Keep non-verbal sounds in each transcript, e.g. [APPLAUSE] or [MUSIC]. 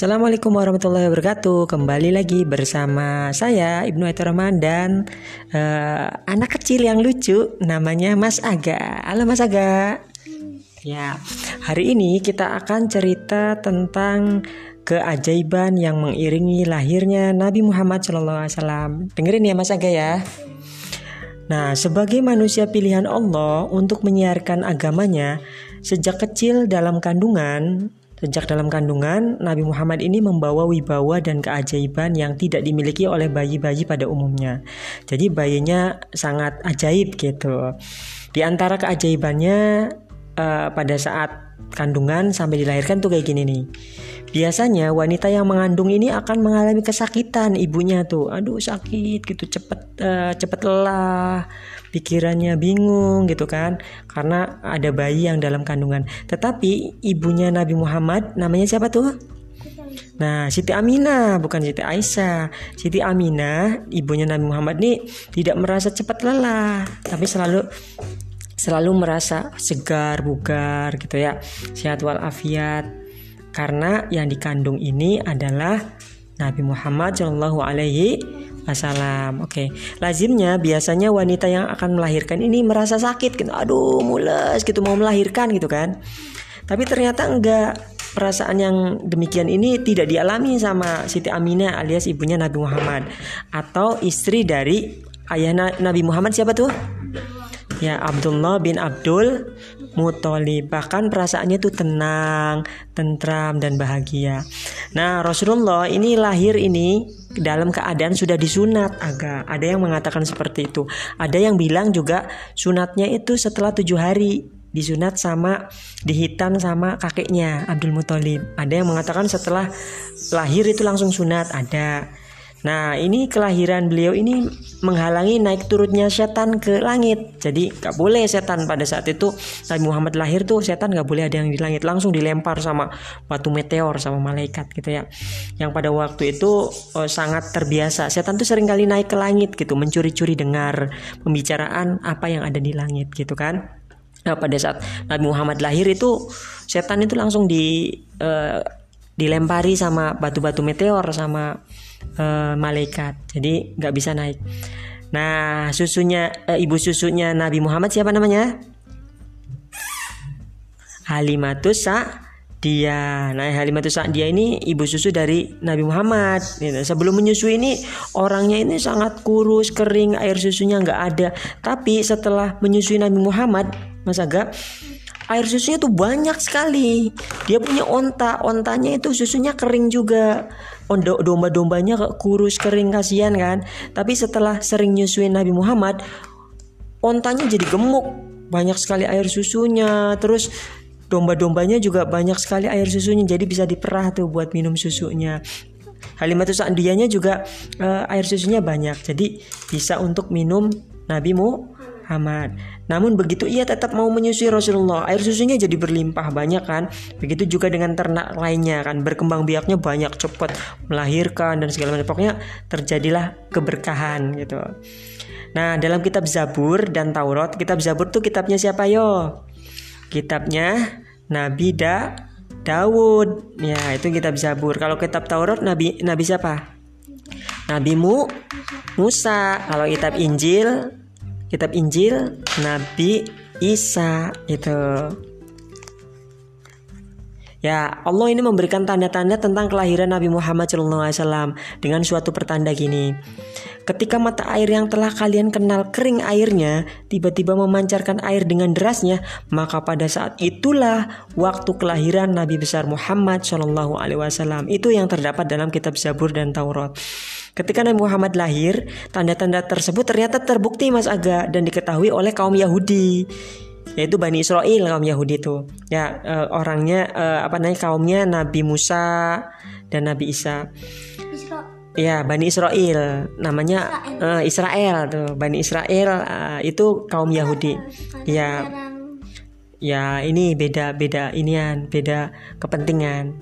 Assalamualaikum warahmatullahi wabarakatuh. Kembali lagi bersama saya Ibnu Rahman dan uh, anak kecil yang lucu namanya Mas Aga. Halo Mas Aga. Ya, hari ini kita akan cerita tentang keajaiban yang mengiringi lahirnya Nabi Muhammad SAW. Dengerin ya Mas Aga ya. Nah, sebagai manusia pilihan Allah untuk menyiarkan agamanya sejak kecil dalam kandungan, Sejak dalam kandungan, Nabi Muhammad ini membawa wibawa dan keajaiban yang tidak dimiliki oleh bayi-bayi pada umumnya. Jadi bayinya sangat ajaib gitu. Di antara keajaibannya uh, pada saat kandungan sampai dilahirkan tuh kayak gini nih. Biasanya wanita yang mengandung ini akan mengalami kesakitan ibunya tuh. Aduh sakit gitu cepet uh, cepet lelah pikirannya bingung gitu kan karena ada bayi yang dalam kandungan tetapi ibunya Nabi Muhammad namanya siapa tuh Nah, Siti Aminah bukan Siti Aisyah. Siti Aminah, ibunya Nabi Muhammad ini tidak merasa cepat lelah, tapi selalu selalu merasa segar, bugar gitu ya. Sehat walafiat. Karena yang dikandung ini adalah Nabi Muhammad Shallallahu alaihi Wassalam. Oke, okay. lazimnya biasanya wanita yang akan melahirkan ini merasa sakit gitu. Aduh, mules gitu mau melahirkan gitu kan. Tapi ternyata enggak. Perasaan yang demikian ini tidak dialami sama Siti Aminah alias ibunya Nabi Muhammad atau istri dari ayah Nabi Muhammad siapa tuh? Ya Abdullah bin Abdul Muthalib bahkan perasaannya tuh tenang, tentram dan bahagia. Nah Rasulullah ini lahir ini dalam keadaan sudah disunat agak ada yang mengatakan seperti itu. Ada yang bilang juga sunatnya itu setelah tujuh hari disunat sama dihitan sama kakeknya Abdul Muthalib. Ada yang mengatakan setelah lahir itu langsung sunat ada. Nah ini kelahiran beliau ini menghalangi naik turutnya setan ke langit. Jadi gak boleh setan pada saat itu Nabi Muhammad lahir tuh setan gak boleh ada yang di langit langsung dilempar sama batu meteor sama malaikat gitu ya. Yang pada waktu itu oh, sangat terbiasa. Setan tuh sering kali naik ke langit gitu mencuri-curi dengar pembicaraan apa yang ada di langit gitu kan. Nah pada saat Nabi Muhammad lahir itu setan itu langsung di uh, dilempari sama batu-batu meteor sama uh, malaikat. Jadi nggak bisa naik. Nah susunya uh, ibu susunya Nabi Muhammad siapa namanya? Halimatus dia nah Halimatus dia ini ibu susu dari Nabi Muhammad. Sebelum menyusui ini orangnya ini sangat kurus kering air susunya nggak ada. Tapi setelah menyusui Nabi Muhammad Mas Aga air susunya tuh banyak sekali. Dia punya onta. Ontanya itu susunya kering juga. Domba-dombanya kurus kering kasihan kan? Tapi setelah sering nyusuin Nabi Muhammad ontanya jadi gemuk. Banyak sekali air susunya. Terus domba-dombanya juga banyak sekali air susunya. Jadi bisa diperah tuh buat minum susunya. Halimatus Sa'diyahnya juga uh, air susunya banyak. Jadi bisa untuk minum Nabi Mu Muhammad. Namun begitu ia tetap mau menyusui Rasulullah, air susunya jadi berlimpah banyak kan. Begitu juga dengan ternak lainnya kan, berkembang biaknya banyak cepat melahirkan dan segala macam. Pokoknya terjadilah keberkahan gitu. Nah, dalam kitab Zabur dan Taurat, kitab Zabur tuh kitabnya siapa yo? Kitabnya Nabi da Daud. Ya, itu kitab Zabur. Kalau kitab Taurat Nabi Nabi siapa? Nabi Mu Musa. Kalau kitab Injil kitab Injil Nabi Isa itu. Ya, Allah ini memberikan tanda-tanda tentang kelahiran Nabi Muhammad SAW dengan suatu pertanda gini. Ketika mata air yang telah kalian kenal kering airnya, tiba-tiba memancarkan air dengan derasnya, maka pada saat itulah waktu kelahiran Nabi besar Muhammad SAW. Itu yang terdapat dalam kitab Zabur dan Taurat. Ketika Nabi Muhammad lahir, tanda-tanda tersebut ternyata terbukti Mas Aga dan diketahui oleh kaum Yahudi yaitu Bani Israel kaum Yahudi itu. Ya uh, orangnya uh, apa namanya kaumnya Nabi Musa dan Nabi Isa. Ya Bani Israel. Namanya Israel, uh, Israel tuh. Bani Israel uh, itu kaum Yahudi. ya ya ini beda beda inian beda kepentingan.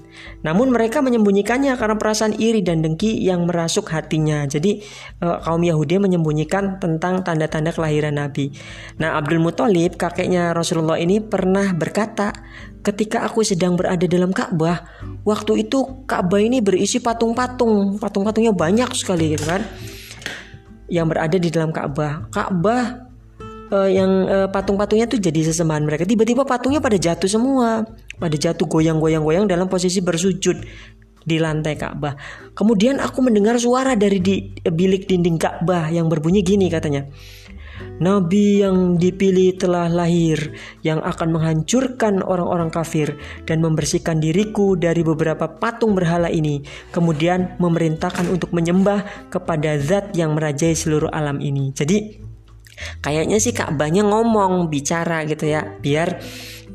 Namun mereka menyembunyikannya karena perasaan iri dan dengki yang merasuk hatinya. Jadi uh, kaum Yahudi menyembunyikan tentang tanda-tanda kelahiran Nabi. Nah Abdul Muthalib kakeknya Rasulullah ini pernah berkata ketika aku sedang berada dalam Ka'bah waktu itu Ka'bah ini berisi patung-patung. Patung-patungnya banyak sekali gitu kan? Yang berada di dalam Ka'bah. Ka'bah uh, yang uh, patung-patungnya tuh jadi sesembahan mereka. Tiba-tiba patungnya pada jatuh semua, pada jatuh goyang-goyang-goyang dalam posisi bersujud di lantai Ka'bah. Kemudian aku mendengar suara dari di bilik dinding Ka'bah yang berbunyi gini katanya. Nabi yang dipilih telah lahir yang akan menghancurkan orang-orang kafir dan membersihkan diriku dari beberapa patung berhala ini. Kemudian memerintahkan untuk menyembah kepada zat yang merajai seluruh alam ini. Jadi Kayaknya sih Ka'bahnya ngomong, bicara gitu ya, biar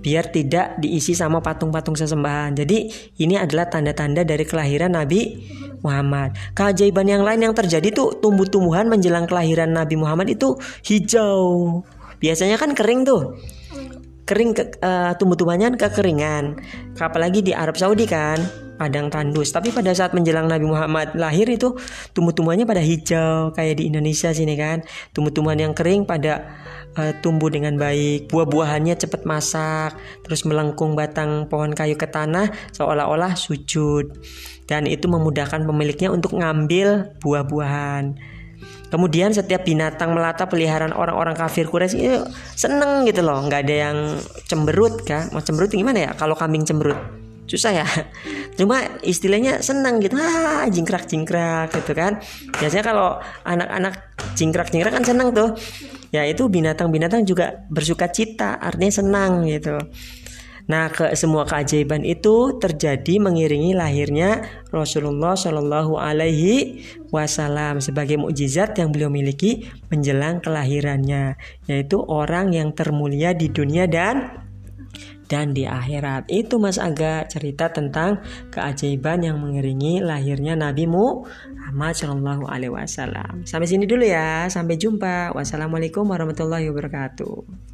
biar tidak diisi sama patung-patung sesembahan. Jadi ini adalah tanda-tanda dari kelahiran Nabi Muhammad. Keajaiban yang lain yang terjadi tuh tumbuh-tumbuhan menjelang kelahiran Nabi Muhammad itu hijau. Biasanya kan kering tuh. Kering ke, uh, tumbuh-tumbuhannya kekeringan. Apalagi di Arab Saudi kan padang tandus. Tapi pada saat menjelang Nabi Muhammad lahir itu tumbuh-tumbuhannya pada hijau kayak di Indonesia sini kan. Tumbuh-tumbuhan yang kering pada uh, tumbuh dengan baik. Buah-buahannya cepat masak, terus melengkung batang pohon kayu ke tanah seolah-olah sujud. Dan itu memudahkan pemiliknya untuk ngambil buah-buahan. Kemudian setiap binatang melata peliharaan orang-orang kafir Quraisy itu seneng gitu loh, nggak ada yang cemberut kah? Mau cemberut gimana ya? Kalau kambing cemberut susah ya. [LAUGHS] Cuma istilahnya senang gitu. Ah jingkrak jingkrak gitu kan. Biasanya kalau anak-anak jingkrak jingkrak kan senang tuh. Ya itu binatang-binatang juga bersuka cita artinya senang gitu. Nah, ke semua keajaiban itu terjadi mengiringi lahirnya Rasulullah Shallallahu Alaihi Wasallam sebagai mukjizat yang beliau miliki menjelang kelahirannya, yaitu orang yang termulia di dunia dan dan di akhirat. Itu Mas Aga cerita tentang keajaiban yang mengiringi lahirnya Nabi Muhammad Shallallahu Alaihi Wasallam. Sampai sini dulu ya, sampai jumpa. Wassalamualaikum warahmatullahi wabarakatuh.